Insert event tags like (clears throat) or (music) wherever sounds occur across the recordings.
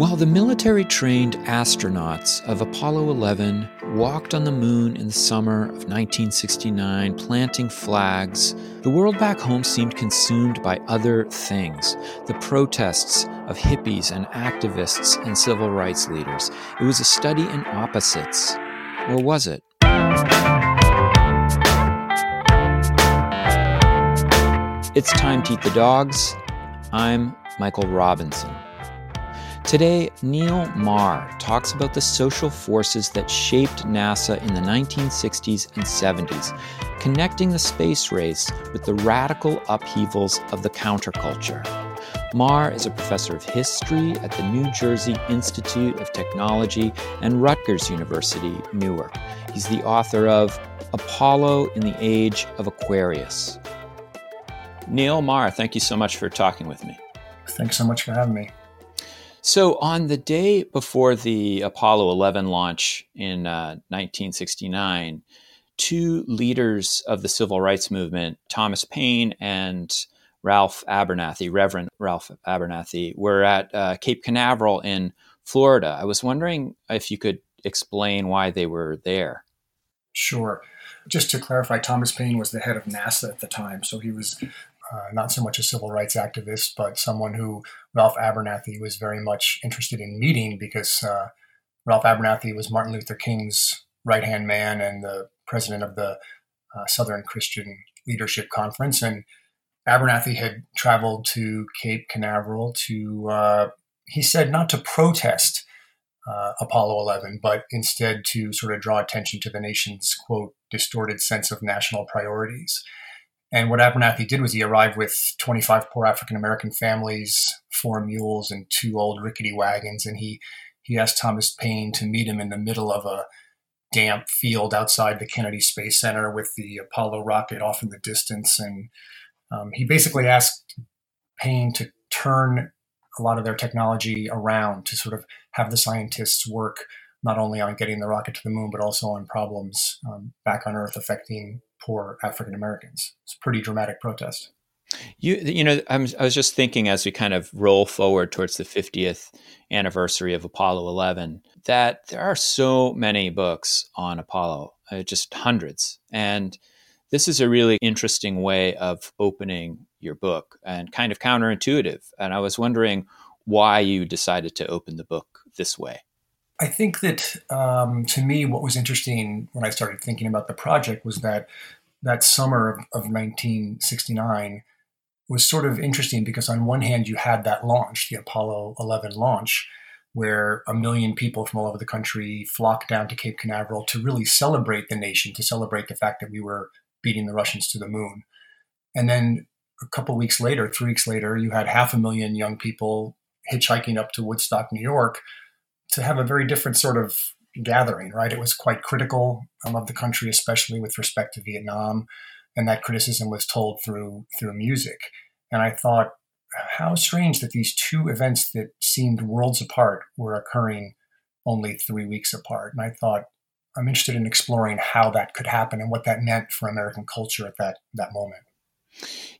While the military trained astronauts of Apollo 11 walked on the moon in the summer of 1969, planting flags, the world back home seemed consumed by other things the protests of hippies and activists and civil rights leaders. It was a study in opposites. Or was it? It's time to eat the dogs. I'm Michael Robinson. Today, Neil Maher talks about the social forces that shaped NASA in the 1960s and 70s, connecting the space race with the radical upheavals of the counterculture. Maher is a professor of history at the New Jersey Institute of Technology and Rutgers University, Newark. He's the author of Apollo in the Age of Aquarius. Neil Maher, thank you so much for talking with me. Thanks so much for having me. So, on the day before the Apollo 11 launch in uh, 1969, two leaders of the civil rights movement, Thomas Paine and Ralph Abernathy, Reverend Ralph Abernathy, were at uh, Cape Canaveral in Florida. I was wondering if you could explain why they were there. Sure. Just to clarify, Thomas Paine was the head of NASA at the time, so he was uh, not so much a civil rights activist, but someone who Ralph Abernathy was very much interested in meeting because uh, Ralph Abernathy was Martin Luther King's right hand man and the president of the uh, Southern Christian Leadership Conference. And Abernathy had traveled to Cape Canaveral to, uh, he said, not to protest uh, Apollo 11, but instead to sort of draw attention to the nation's, quote, distorted sense of national priorities. And what Abernathy did was he arrived with 25 poor African American families, four mules, and two old rickety wagons. And he, he asked Thomas Paine to meet him in the middle of a damp field outside the Kennedy Space Center with the Apollo rocket off in the distance. And um, he basically asked Paine to turn a lot of their technology around to sort of have the scientists work not only on getting the rocket to the moon, but also on problems um, back on Earth affecting poor African Americans. It's a pretty dramatic protest. You, you know, I'm, i was just thinking as we kind of roll forward towards the 50th anniversary of Apollo 11 that there are so many books on Apollo, uh, just hundreds. And this is a really interesting way of opening your book and kind of counterintuitive. And I was wondering why you decided to open the book this way. I think that um, to me, what was interesting when I started thinking about the project was that that summer of, of 1969 was sort of interesting because on one hand you had that launch, the Apollo 11 launch, where a million people from all over the country flocked down to Cape Canaveral to really celebrate the nation, to celebrate the fact that we were beating the Russians to the moon. And then a couple weeks later, three weeks later, you had half a million young people hitchhiking up to Woodstock, New York, to have a very different sort of gathering, right? It was quite critical of the country, especially with respect to Vietnam, and that criticism was told through through music. And I thought, how strange that these two events that seemed worlds apart were occurring only three weeks apart. And I thought, I'm interested in exploring how that could happen and what that meant for American culture at that that moment.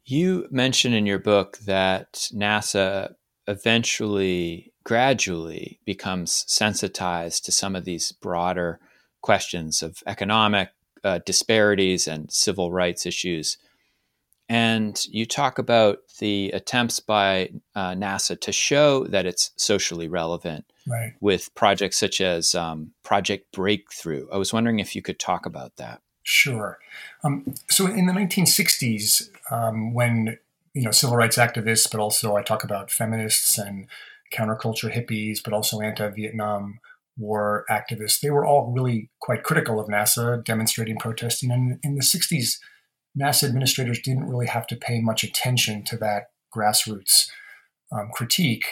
You mention in your book that NASA eventually, gradually becomes sensitized to some of these broader questions of economic uh, disparities and civil rights issues. And you talk about the attempts by uh, NASA to show that it's socially relevant right. with projects such as um, Project Breakthrough. I was wondering if you could talk about that. Sure. Um, so in the 1960s, um, when you know civil rights activists, but also I talk about feminists and counterculture hippies, but also anti-Vietnam War activists. They were all really quite critical of NASA, demonstrating, protesting. And in the 60s, NASA administrators didn't really have to pay much attention to that grassroots um, critique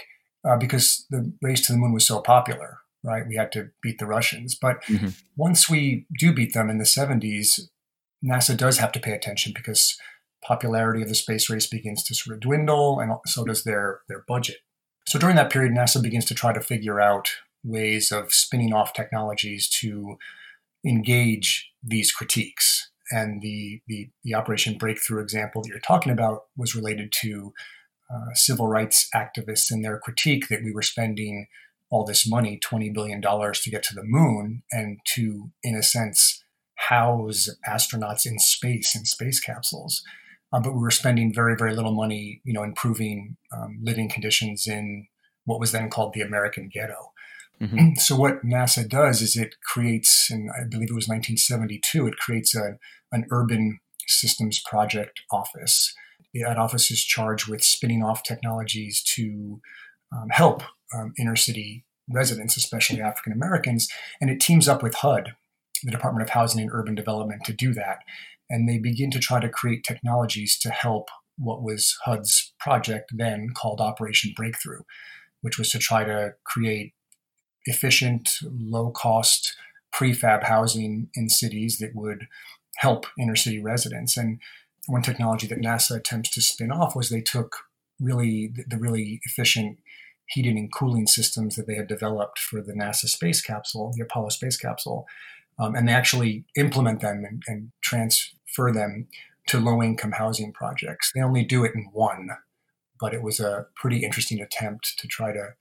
uh, because the race to the moon was so popular, right? We had to beat the Russians. But mm-hmm. once we do beat them in the 70s, NASA does have to pay attention because popularity of the space race begins to sort of dwindle, and so does their their budget. So during that period, NASA begins to try to figure out ways of spinning off technologies to engage these critiques. And the, the, the Operation Breakthrough example that you're talking about was related to uh, civil rights activists and their critique that we were spending all this money, $20 billion to get to the moon and to, in a sense, house astronauts in space in space capsules. Um, but we were spending very, very little money, you know, improving um, living conditions in what was then called the American ghetto. Mm-hmm. (clears throat) So what NASA does is it creates, and I believe it was 1972, it creates a, an urban systems project office. That office is charged with spinning off technologies to um, help um, inner city residents, especially African Americans, and it teams up with HUD, the Department of Housing and Urban Development, to do that. And they begin to try to create technologies to help what was HUD's project then called Operation Breakthrough, which was to try to create efficient, low cost prefab housing in cities that would help inner city residents. And one technology that NASA attempts to spin off was they took really the really efficient heating and cooling systems that they had developed for the NASA space capsule, the Apollo space capsule, um, and they actually implement them and, and transfer them to low income housing projects. They only do it in one, but it was a pretty interesting attempt to try to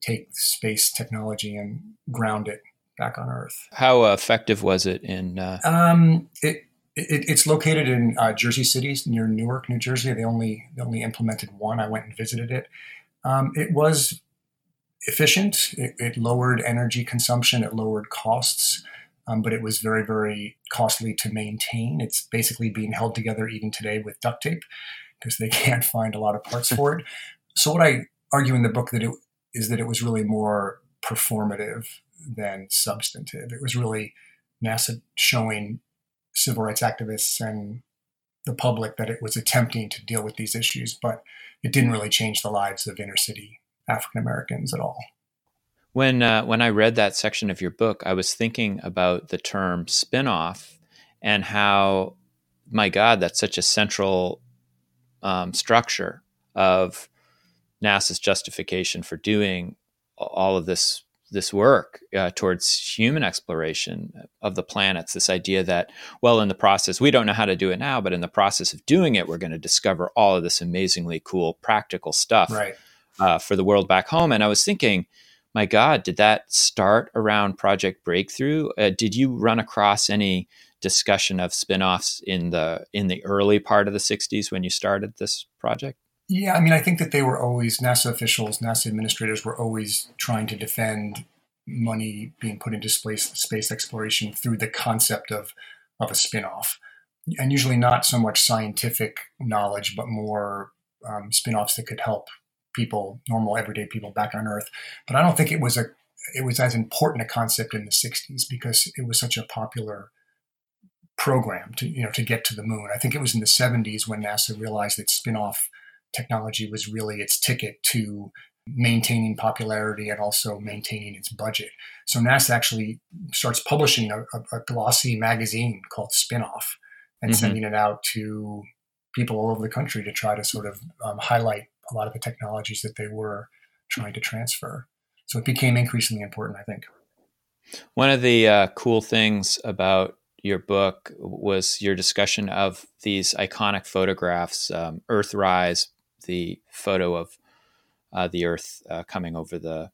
take space technology and ground it back on Earth. How effective was it in? Uh... Um, it, it, it's located in uh, Jersey City, near Newark, New Jersey. They only they only implemented one. I went and visited it. Um, it was efficient. It, it, lowered energy consumption. It lowered costs, um, but it was very, very costly to maintain. It's basically being held together even today with duct tape because they (laughs) can't find a lot of parts for it. So what I argue in the book that it is that it was really more performative than substantive. It was really NASA showing civil rights activists and the public that it was attempting to deal with these issues, but it didn't really change the lives of inner city African Americans at all. When uh, when I read that section of your book, I was thinking about the term spinoff and how, my God, that's such a central um, structure of NASA's justification for doing all of this this work uh, towards human exploration of the planets. This idea that, well, in the process, we don't know how to do it now, but in the process of doing it, we're going to discover all of this amazingly cool practical stuff right. uh, for the world back home. And I was thinking, my God, did that start around Project Breakthrough? Uh, did you run across any discussion of spin-offs in the in the early part of the 60s when you started this project? Yeah, I mean, I think that they were always NASA officials, NASA administrators were always trying to defend money being put into space space exploration through the concept of of a spinoff, and usually not so much scientific knowledge, but more um, spinoffs that could help people, normal everyday people, back on Earth. But I don't think it was a it was as important a concept in the '60s because it was such a popular program to you know to get to the moon. I think it was in the '70s when NASA realized that spinoff technology was really its ticket to maintaining popularity and also maintaining its budget. So NASA actually starts publishing a, a, a glossy magazine called Spinoff and mm-hmm. sending it out to people all over the country to try to sort of um, highlight a lot of the technologies that they were trying to transfer. So it became increasingly important, I think. One of the uh, cool things about your book was your discussion of these iconic photographs, um, Earthrise, the photo of uh, the Earth uh, coming over the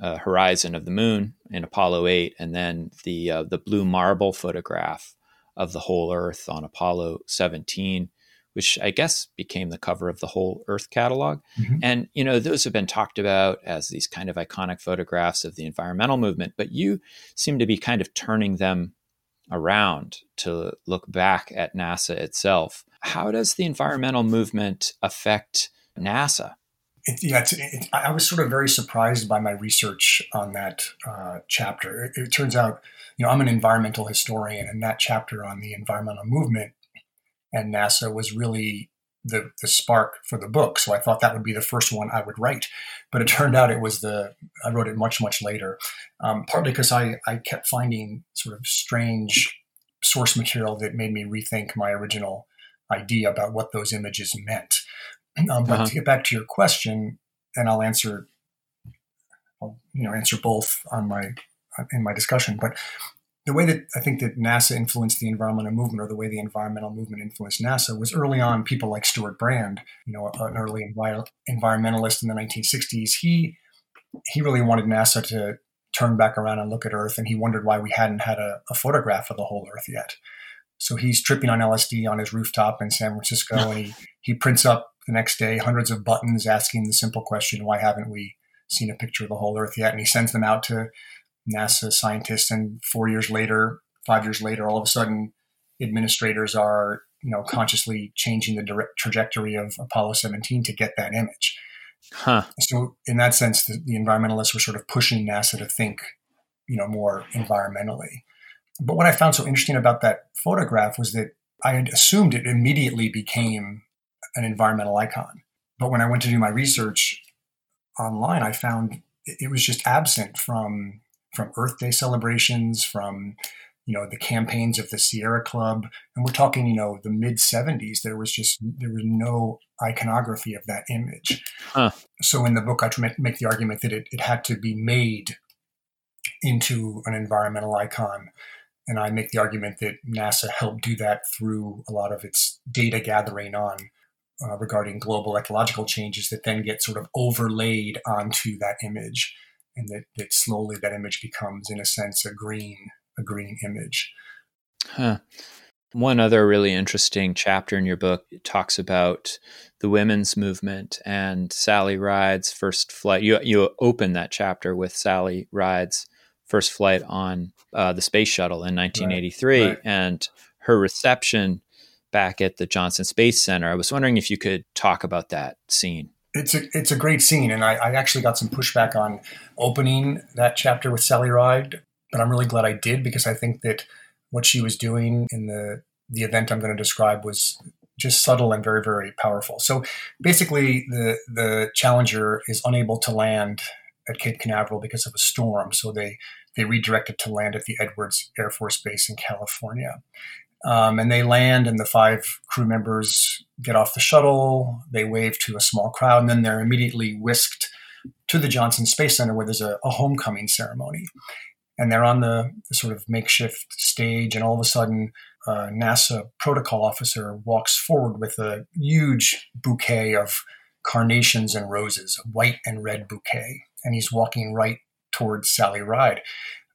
uh, horizon of the Moon in Apollo 8, and then the uh, the blue marble photograph of the whole Earth on Apollo 17, which I guess became the cover of the whole Earth catalog. Mm-hmm. And you know those have been talked about as these kind of iconic photographs of the environmental movement, but you seem to be kind of turning them around to look back at NASA itself. How does the environmental movement affect NASA? It, yeah, it's, it, I was sort of very surprised by my research on that uh, chapter. It, it, turns out, you know, I'm an environmental historian, and that chapter on the environmental movement and NASA was really the the spark for the book. So I thought that would be the first one I would write, but it (laughs) turned out it was the I wrote it much much later. Um, partly because I I kept finding sort of strange source material that made me rethink my original idea about what those images meant. (clears throat) Um, but uh-huh. to get back to your question, and I'll answer, I'll you know answer both on my in my discussion. But the way that I think that NASA influenced the environmental movement, or the way the environmental movement influenced NASA, was early on. People like Stewart Brand, you know, an early envi- environmentalist in the 1960s, he he really wanted NASA to turn back around and look at Earth, and he wondered why we hadn't had a, a photograph of the whole Earth yet. So he's tripping on LSD on his rooftop in San Francisco, (laughs) and he, he prints up the next day hundreds of buttons asking the simple question, why haven't we seen a picture of the whole Earth yet? And he sends them out to NASA scientists, and four years later, five years later, all of a sudden, administrators are you know consciously changing the direct trajectory of Apollo 17 to get that image. Huh. So in that sense, the, the environmentalists were sort of pushing NASA to think, you know, more environmentally. But what I found so interesting about that photograph was that I had assumed it immediately became an environmental icon. But when I went to do my research online, I found it was just absent from from Earth Day celebrations, from you know the campaigns of the Sierra Club, and we're talking you know the mid '70s. There was just there was no iconography of that image. Huh. So in the book, I try to make the argument that it, it had to be made into an environmental icon and I make the argument that NASA helped do that through a lot of its data gathering on uh, regarding global ecological changes that then get sort of overlaid onto that image, and that, that slowly that image becomes, in a sense, a green a green image. Huh. One other really interesting chapter in your book talks about the women's movement and Sally Ride's first flight. You you open that chapter with Sally Ride's first flight on uh, the space shuttle in 1983 right, right. and her reception back at the Johnson Space Center. I was wondering if you could talk about that scene. It's a it's a great scene, and I, I actually got some pushback on opening that chapter with Sally Ride, but I'm really glad I did because I think that what she was doing in the the event I'm going to describe was just subtle and very very powerful. So basically, the the Challenger is unable to land at Cape Canaveral because of a storm. So they they redirected to land at the Edwards Air Force Base in California. Um, and they land, and the five crew members get off the shuttle. They wave to a small crowd, and then they're immediately whisked to the Johnson Space Center, where there's a, a homecoming ceremony. And they're on the, the, sort of makeshift stage, and all of a sudden, a NASA protocol officer walks forward with a huge bouquet of carnations and roses, a white and red bouquet and he's walking right towards Sally Ride.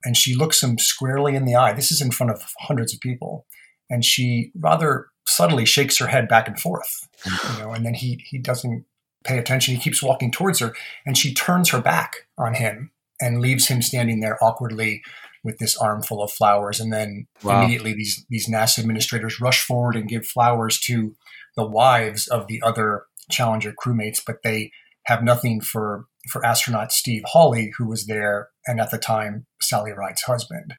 And she looks him squarely in the eye. This is in front of hundreds of people. And she rather subtly shakes her head back and forth. You know, and then he he doesn't pay attention. He keeps walking towards her, and she turns her back on him and leaves him standing there awkwardly with this armful of flowers. And then wow. immediately these these NASA administrators rush forward and give flowers to the wives of the other Challenger crewmates, but they have nothing for for astronaut Steve Hawley, who was there and at the time Sally Ride's husband.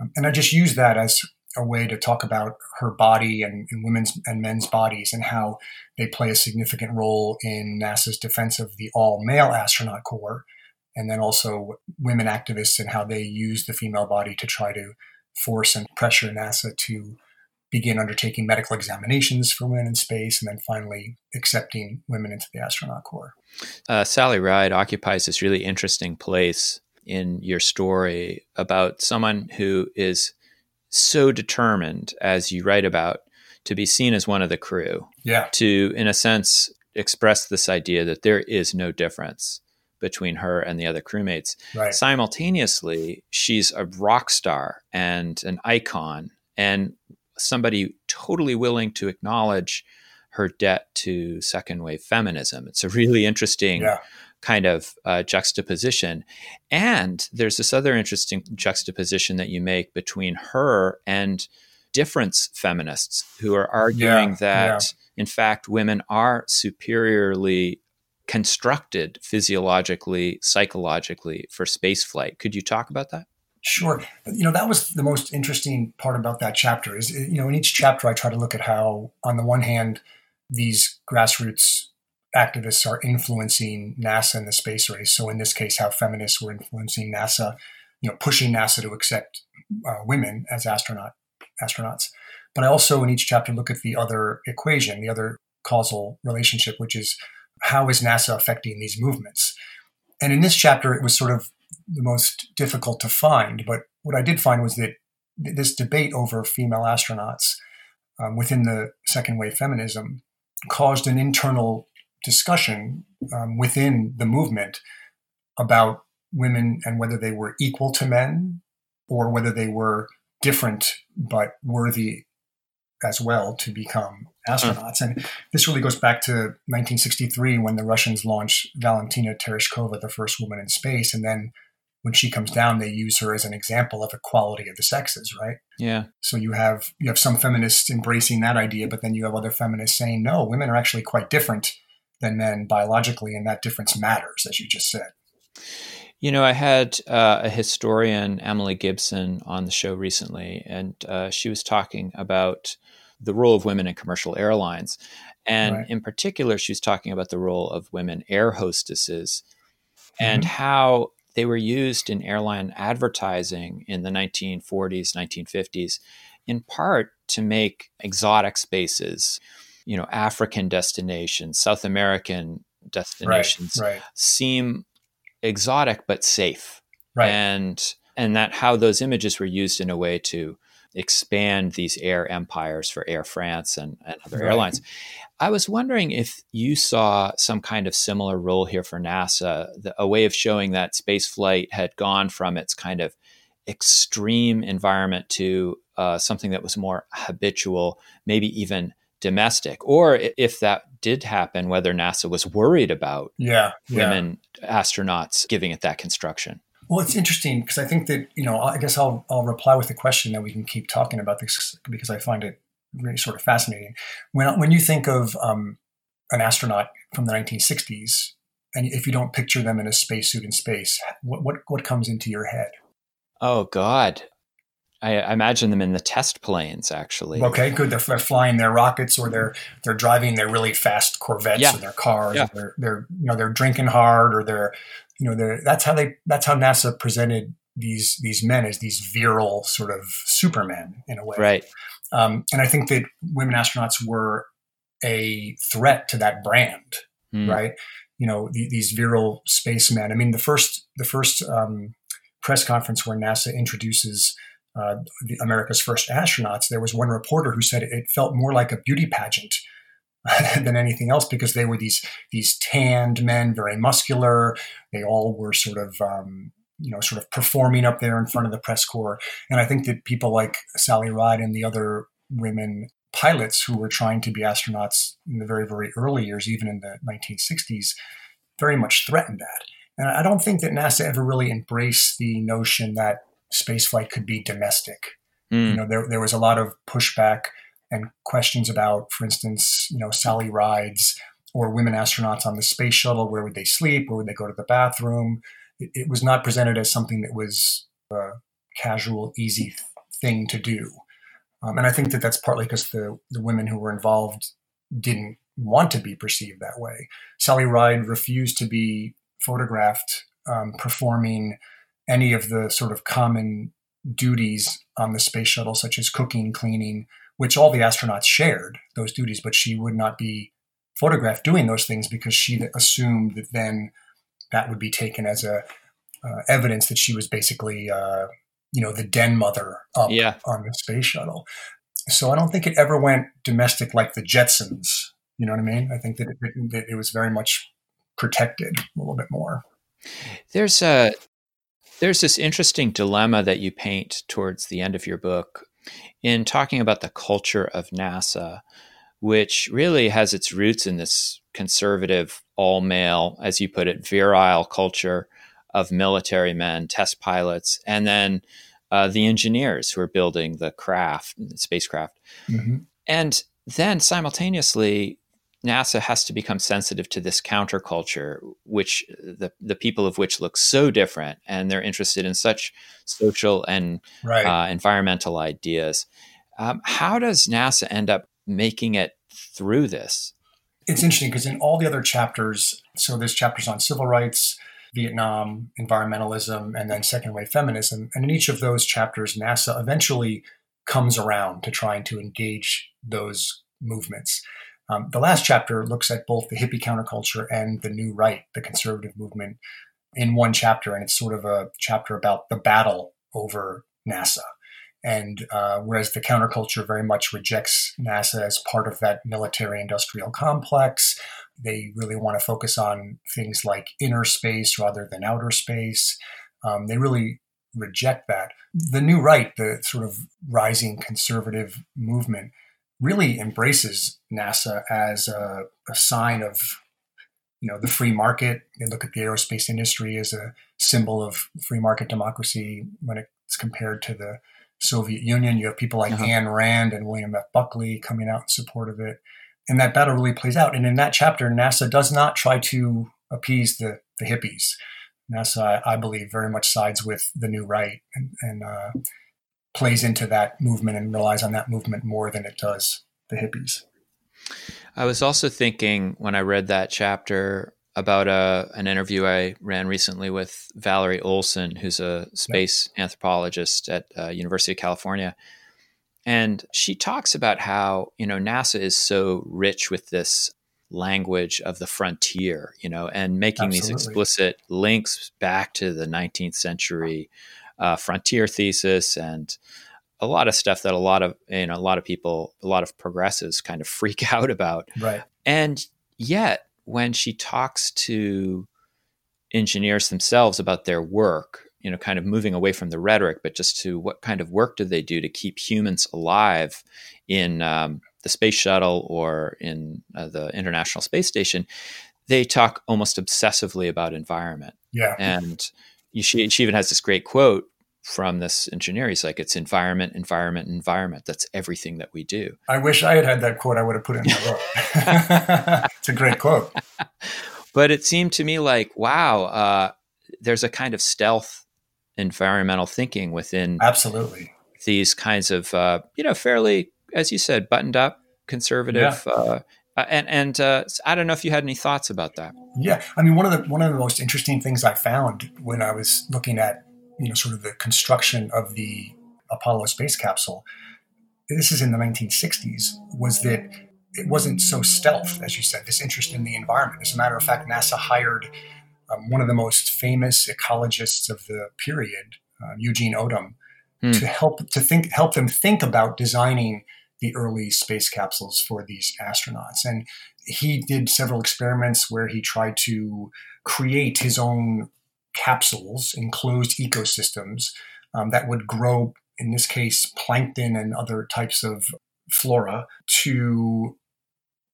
Um, and I just use that as a way to talk about her body and, and, women's and men's bodies and how they play a significant role in NASA's defense of the all male astronaut corps, and then also women activists and how they use the female body to try to force and pressure NASA to begin undertaking medical examinations for women in space, and then finally accepting women into the astronaut corps. Uh, Sally Ride occupies this really interesting place in your story about someone who is so determined, as you write about, to be seen as one of the crew. Yeah. To, in a sense, express this idea that there is no difference between her and the other crewmates. Right. Simultaneously, she's a rock star and an icon and somebody totally willing to acknowledge her debt to second wave feminism. It's a really interesting yeah. Kind of uh, juxtaposition. And there's this other interesting juxtaposition that you make between her and difference feminists who are arguing yeah, that, yeah. in fact, women are superiorly constructed physiologically, psychologically for space flight. Could you talk about that? Sure. You know, that was the most interesting part about that chapter is, you know, in each chapter, I try to look at how, on the one hand, these grassroots activists are influencing NASA in the space race. So in this case, how feminists were influencing NASA, you know, pushing NASA to accept uh, women as astronaut astronauts. But I also, in each chapter, look at the other equation, the other causal relationship, which is how is NASA affecting these movements? And in this chapter, it was sort of the most difficult to find. But what I did find was that this debate over female astronauts um, within the second wave feminism caused an internal discussion um, within the movement about women and whether they were equal to men or whether they were different but worthy as well to become astronauts. And this really goes back to 1963 when the Russians launched Valentina Tereshkova, the first woman in space. And then when she comes down, they use her as an example of equality of the sexes, right? Yeah. So you have you have some feminists embracing that idea, but then you have other feminists saying, no, women are actually quite different than men biologically, and that difference matters, as you just said. You know, I had uh, a historian, Emily Gibson, on the show recently, and uh, she was talking about the role of women in commercial airlines. And right. in particular, she was talking about the role of women air hostesses mm-hmm. and how they were used in airline advertising in the 1940s, 1950s, in part to make exotic spaces, you know, African destinations, South American destinations right, right. seem exotic but safe. Right. And and that how those images were used in a way to expand these air empires for Air France and, and other right. airlines. I was wondering if you saw some kind of similar role here for NASA, the, a way of showing that space flight had gone from its kind of extreme environment to uh, something that was more habitual, maybe even domestic, or if that did happen, whether NASA was worried about yeah, women astronauts giving it that construction. Well, it's interesting because I think that you know I guess I'll I'll reply with a question that we can keep talking about this because I find it really sort of fascinating. When when you think of um, an astronaut from the 1960s, and if you don't picture them in a spacesuit in space, what what what comes into your head? Oh God, I, I, imagine them in the test planes, actually. Okay, good. They're, they're, flying their rockets, or they're they're driving their really fast Corvettes yeah. or their cars. Yeah. Or they're they're you know they're drinking hard, or they're you know, they're that's how they that's how NASA presented these these men as these virile sort of supermen in a way. Right. Um, and I think that women astronauts were a threat to that brand, mm. right? You know, the, these virile spacemen. I mean, the first the first um, press conference where NASA introduces uh, the, America's first astronauts, there was one reporter who said it felt more like a beauty pageant (laughs) than anything else because they were these these tanned men, very muscular. They all were sort of um, you know sort of performing up there in front of the press corps. And I think that people like Sally Ride and the other women pilots who were trying to be astronauts in the very very early years, even in the 1960s, very much threatened that. And I don't think that NASA ever really embraced the notion that spaceflight could be domestic. Mm. You know, there, there was a lot of pushback and questions about, for instance, you know, Sally rides or women astronauts on the space shuttle. Where would they sleep? Where would they go to the bathroom? It, it was not presented as something that was a casual, easy thing to do. Um, and I think that that's partly because the, the women who were involved didn't want to be perceived that way. Sally Ride refused to be photographed um, performing any of the sort of common duties on the space shuttle, such as cooking, cleaning, which all the astronauts shared those duties, but she would not be photographed doing those things because she assumed that then that would be taken as a uh, evidence that she was basically, uh, you know, the den mother up yeah. on the space shuttle. So I don't think it ever went domestic like the Jetsons. You know what I mean? I think that it, that it was very much protected a little bit more. There's a there's this interesting dilemma that you paint towards the end of your book in talking about the culture of NASA, which really has its roots in this conservative, all male, as you put it, virile culture of military men, test pilots, and then uh, the engineers who are building the craft, the spacecraft. Mm-hmm. And then simultaneously, NASA has to become sensitive to this counterculture, which the, the people of which look so different, and they're interested in such social and right. uh, environmental ideas. Um, how does NASA end up making it through this? It's interesting because in all the other chapters, so there's chapters on civil rights, Vietnam, environmentalism, and then second wave feminism. And in each of those chapters, NASA eventually comes around to trying to engage those movements. Um, the last chapter looks at both the hippie counterculture and the new right, the conservative movement, in one chapter. And it's sort of a chapter about the battle over NASA. And uh, whereas the counterculture very much rejects NASA as part of that military industrial complex, they really want to focus on things like inner space rather than outer space. Um, they really reject that. The new right, the sort of rising conservative movement, really embraces NASA as a, a sign of you know the free market. They look at the aerospace industry as a symbol of free market democracy when it's compared to the Soviet Union. You have people like uh-huh. Ayn Rand and William F. Buckley coming out in support of it. And that battle really plays out. And in that chapter, NASA does not try to appease the, the hippies. NASA, I, I believe, very much sides with the new right and, and uh, plays into that movement and relies on that movement more than it does the hippies. I was also thinking when I read that chapter about a, uh, an interview I ran recently with Valerie Olson, who's a space anthropologist at uh, University of California, and she talks about how you know NASA is so rich with this language of the frontier, you know, and making Absolutely. these explicit links back to the 19th century uh, frontier thesis and a lot of stuff that a lot of you know a lot of people a lot of progressives kind of (laughs) freak out about right and yet when she talks to engineers themselves about their work, you know, kind of moving away from the rhetoric, but just to what kind of work do they do to keep humans alive in um, the space shuttle or in uh, the International Space Station, they talk almost obsessively about environment. Yeah. And she, she even has this great quote from this engineer. He's like, it's environment, environment, environment. That's everything that we do. I wish I had had that quote. I would have put it in my book. (laughs) (laughs) it's a great quote. but it seemed to me like, wow, uh, there's a kind of stealth environmental thinking within absolutely these kinds of, uh, you know, fairly, as you said, buttoned up conservative. Yeah. Uh, uh and and uh, I don't know if you had any thoughts about that. Yeah, I mean, one of the one of the most interesting things I found when I was looking at you know, sort of the construction of the Apollo space capsule, this is in the 1960s, was that it wasn't so stealth, as you said, this interest in the environment. As a matter of fact, NASA hired um, one of the most famous ecologists of the period, uh, Eugene Odum, hmm. to help to think help them think about designing the early space capsules for these astronauts. And he did several experiments where he tried to create his own capsules, enclosed ecosystems um, that would grow, in this case, plankton and other types of flora to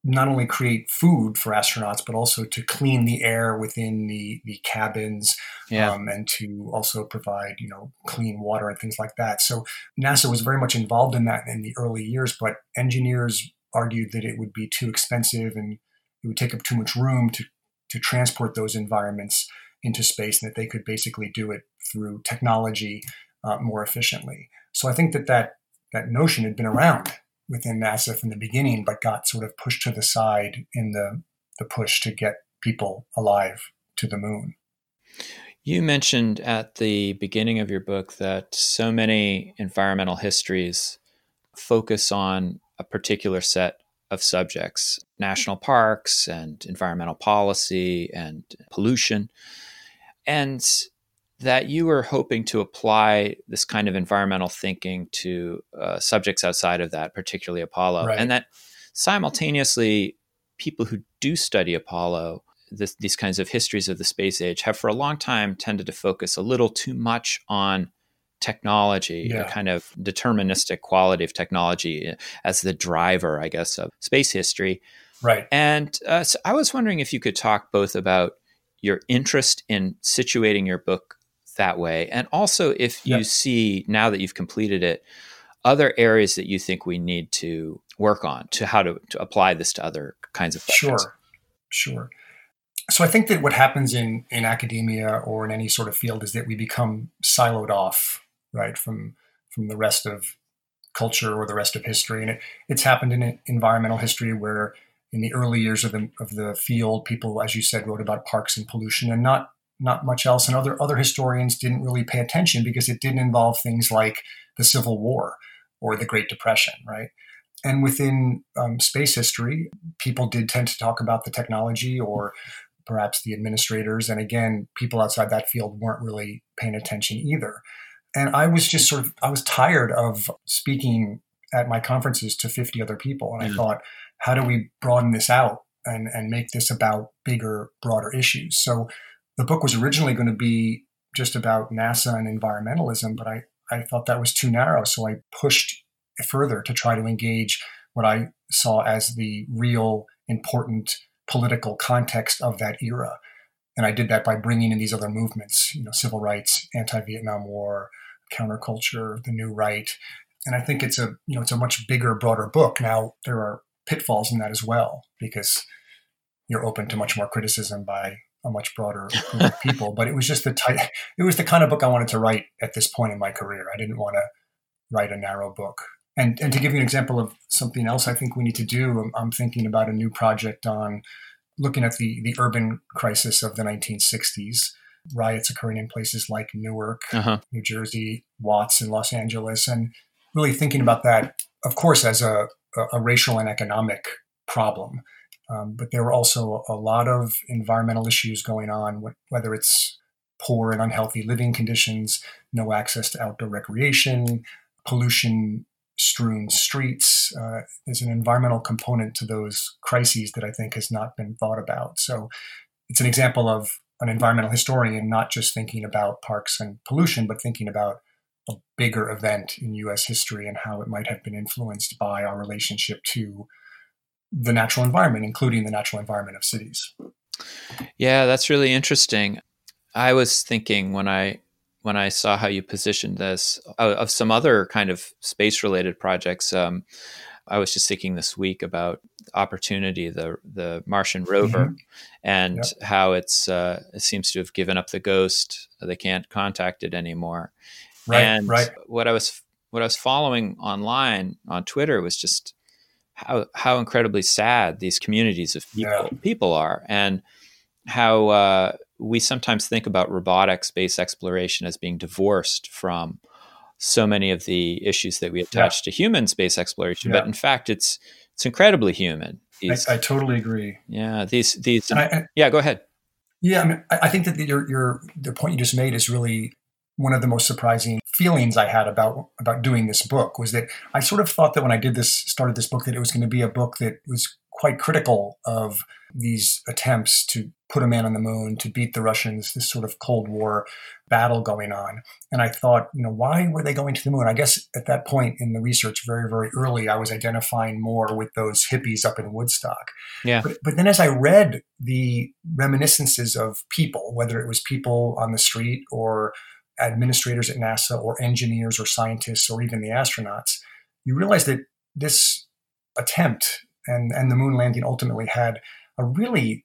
not only create food for astronauts, but also to clean the air within the, the cabins yeah. um, and to also provide, you know, clean water and things like that. So NASA was very much involved in that in the early years, but engineers argued that it would be too expensive and it would take up too much room to, to transport those environments into space and that they could basically do it through technology uh, more efficiently. So I think that, that that notion had been around within NASA from the beginning, but got sort of pushed to the side in the, the push to get people alive to the moon. You mentioned at the beginning of your book that so many environmental histories focus on a particular set of subjects national parks and environmental policy and pollution and that you were hoping to apply this kind of environmental thinking to uh, subjects outside of that, particularly Apollo, right. and that simultaneously, people who do study Apollo, this, these kinds of histories of the space age, have for a long time tended to focus a little too much on technology, yeah. a kind of deterministic quality of technology uh, as the driver, I guess, of space history. Right. And uh, so I was wondering if you could talk both about your interest in situating your book that way. And also, if you see now that you've completed it, other areas that you think we need to work on to how to, to apply this to other kinds of questions. Sure, sure. So I think that what happens in in academia or in any sort of field is that we become siloed off, right, from from the rest of culture or the rest of history, and it, it's happened in environmental history where in the early years of the of the field, people, as you said, wrote about parks and pollution, and not not much else. And other other historians didn't really pay attention because it didn't involve things like the Civil War or the Great Depression, right? And within um, space history, people did tend to talk about the technology or perhaps the administrators. And again, people outside that field weren't really paying attention either. And I was just sort of, I was tired of speaking at my conferences to 50 other people. And I mm. thought, how do we broaden this out and, and make this about bigger, broader issues? So the book was originally going to be just about NASA and environmentalism, but I, I thought that was too narrow. So I pushed further to try to engage what I saw as the real important political context of that era. And I did that by bringing in these other movements, you know, civil rights, anti-Vietnam War, counterculture, the new right. And I think it's a, you know, it's a much bigger, broader book. Now there are pitfalls in that as well, because you're open to much more criticism by a much broader (laughs) group of people. But it was just the type, it was the kind of book I wanted to write at this point in my career. I didn't want to write a narrow book. And, and to give you an example of something else I think we need to do, I'm, I'm thinking about a new project on looking at the, the urban crisis of the 1960s, riots occurring in places like Newark, uh-huh. New Jersey, Watts in Los Angeles, and really thinking about that, of course, as a, a racial and economic problem. Um, but there were also a lot of environmental issues going on, whether it's poor and unhealthy living conditions, no access to outdoor recreation, pollution strewn streets. Uh, there's an environmental component to those crises that I think has not been thought about. So it's an example of an environmental historian not just thinking about parks and pollution, but thinking about a bigger event in US history and how it might have been influenced by our relationship to the natural environment, including the natural environment of cities. Yeah, that's really interesting. I was thinking when I when I saw how you positioned this uh, of some other kind of space related projects. Um, I was just thinking this week about Opportunity, the the Martian rover, mm-hmm. and yep. how it's uh, it seems to have given up the ghost. They can't contact it anymore. Right, and right. what I was what I was following online on Twitter was just how how incredibly sad these communities of people yeah. people are, and how uh, we sometimes think about robotic space exploration as being divorced from so many of the issues that we attach yeah. to human space exploration, yeah. but in fact, it's it's incredibly human. These, I, I, totally agree. Yeah, these these. I, yeah, go ahead. Yeah, I mean, I think that the, your your the point you just made is really one of the most surprising feelings I had about about doing this book was that I sort of thought that when I did this started this book that it was going to be a book that was quite critical of these attempts to put a man on the moon, to beat the Russians, this sort of Cold War battle going on. And I thought, you know, why were they going to the moon? I guess at that point in the research, very, very early, I was identifying more with those hippies up in Woodstock. Yeah. But, but then as I read the reminiscences of people, whether it was people on the street or administrators at NASA or engineers or scientists or even the astronauts, you realize that this attempt and, and the moon landing ultimately had a really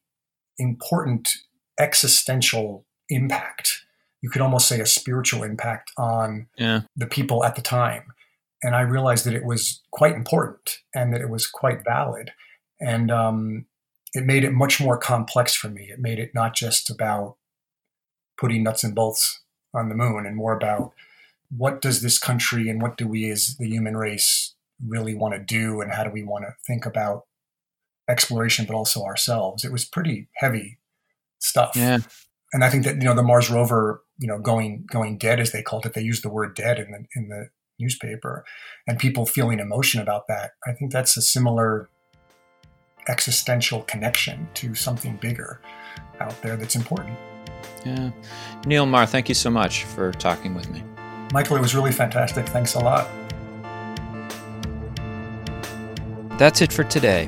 important existential impact. You could almost say a spiritual impact on yeah. the people at the time. And I realized that it was quite important and that it was quite valid. And um, it made it much more complex for me. It made it not just about putting nuts and bolts on the moon and more about what does this country and what do we as the human race really want to do and how do we want to think about exploration, but also ourselves. It was pretty heavy stuff. Yeah. And I think that you know the Mars rover, you know, going going dead as they called it, they used the word dead in the in the newspaper, and people feeling emotion about that. I think that's a similar existential connection to something bigger out there that's important. Yeah. Neil Maher, thank you so much for talking with me. Michael, it was really fantastic. Thanks a lot. That's it for today.